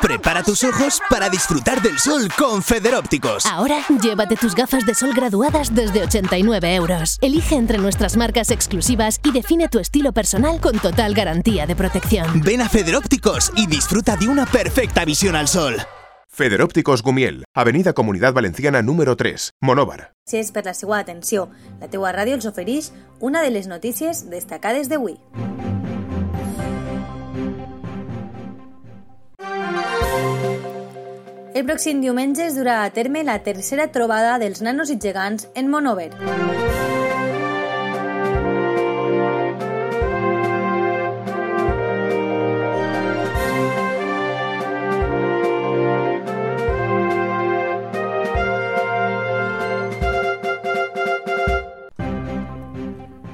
Prepara tus ojos para disfrutar del sol con Federópticos. Ahora, llévate tus gafas de sol graduadas desde 89 euros. Elige entre nuestras marcas exclusivas y define tu estilo personal con total garantía de protección. Ven a Federópticos y disfruta de una perfecta visión al sol. Federópticos Gumiel, Avenida Comunidad Valenciana número 3, Monóvar. Gràcies per la seva atenció. La teua ràdio els ofereix una de les notícies destacades d'avui. El pròxim diumenge es durà a terme la tercera trobada dels nanos i gegants en Monover.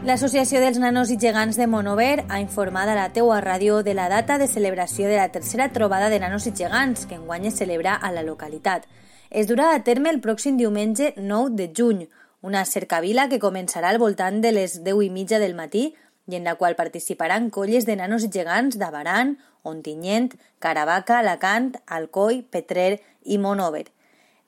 L'Associació dels Nanos i Gegants de Monover ha informat a la teua ràdio de la data de celebració de la tercera trobada de nanos i gegants que enguany es celebra a la localitat. Es durà a terme el pròxim diumenge 9 de juny, una cercavila que començarà al voltant de les 10 i mitja del matí i en la qual participaran colles de nanos i gegants d'Avaran, Ontinyent, Caravaca, Alacant, Alcoi, Petrer i Monover.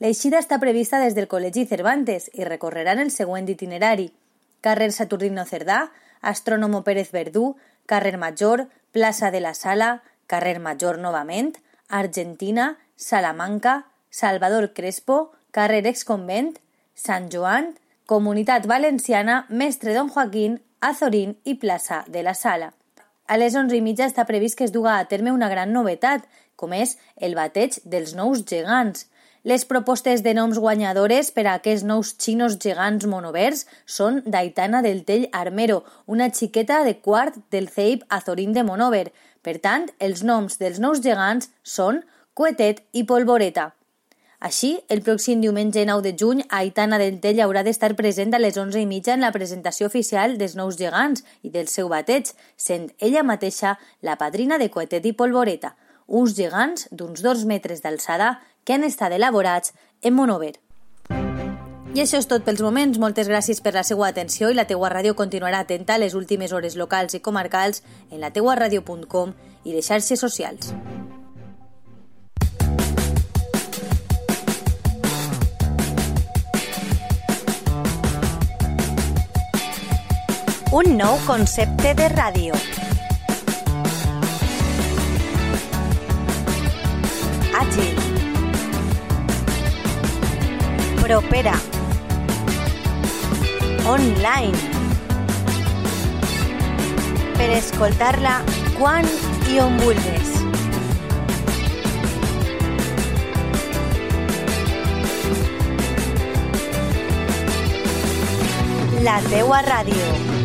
L'eixida està prevista des del Col·legi Cervantes i recorreran el següent itinerari – carrer Saturnino Cerdà, Astrònomo Pérez Verdú, carrer Major, plaça de la Sala, carrer Major novament, Argentina, Salamanca, Salvador Crespo, carrer Exconvent, Sant Joan, Comunitat Valenciana, Mestre Don Joaquín, Azorín i plaça de la Sala. A les 11 i mitja està previst que es duga a terme una gran novetat, com és el bateig dels nous gegants – les propostes de noms guanyadores per a aquests nous xinos gegants monovers són d'Aitana del Tell Armero, una xiqueta de quart del CEIP Azorín de Monover. Per tant, els noms dels nous gegants són Coetet i Polvoreta. Així, el pròxim diumenge 9 de juny, Aitana del Tell haurà d'estar present a les 11 i mitja en la presentació oficial dels nous gegants i del seu bateig, sent ella mateixa la padrina de Coetet i Polvoreta, uns gegants d'uns dos metres d'alçada que han estat elaborats en monover. I això és tot pels moments. Moltes gràcies per la seva atenció i la teua ràdio continuarà atenta a les últimes hores locals i comarcals en la teuaradio.com i de xarxes socials. Un nou concepte de ràdio. Propera. Online. Per escoltar-la quan i. La teua ràdio.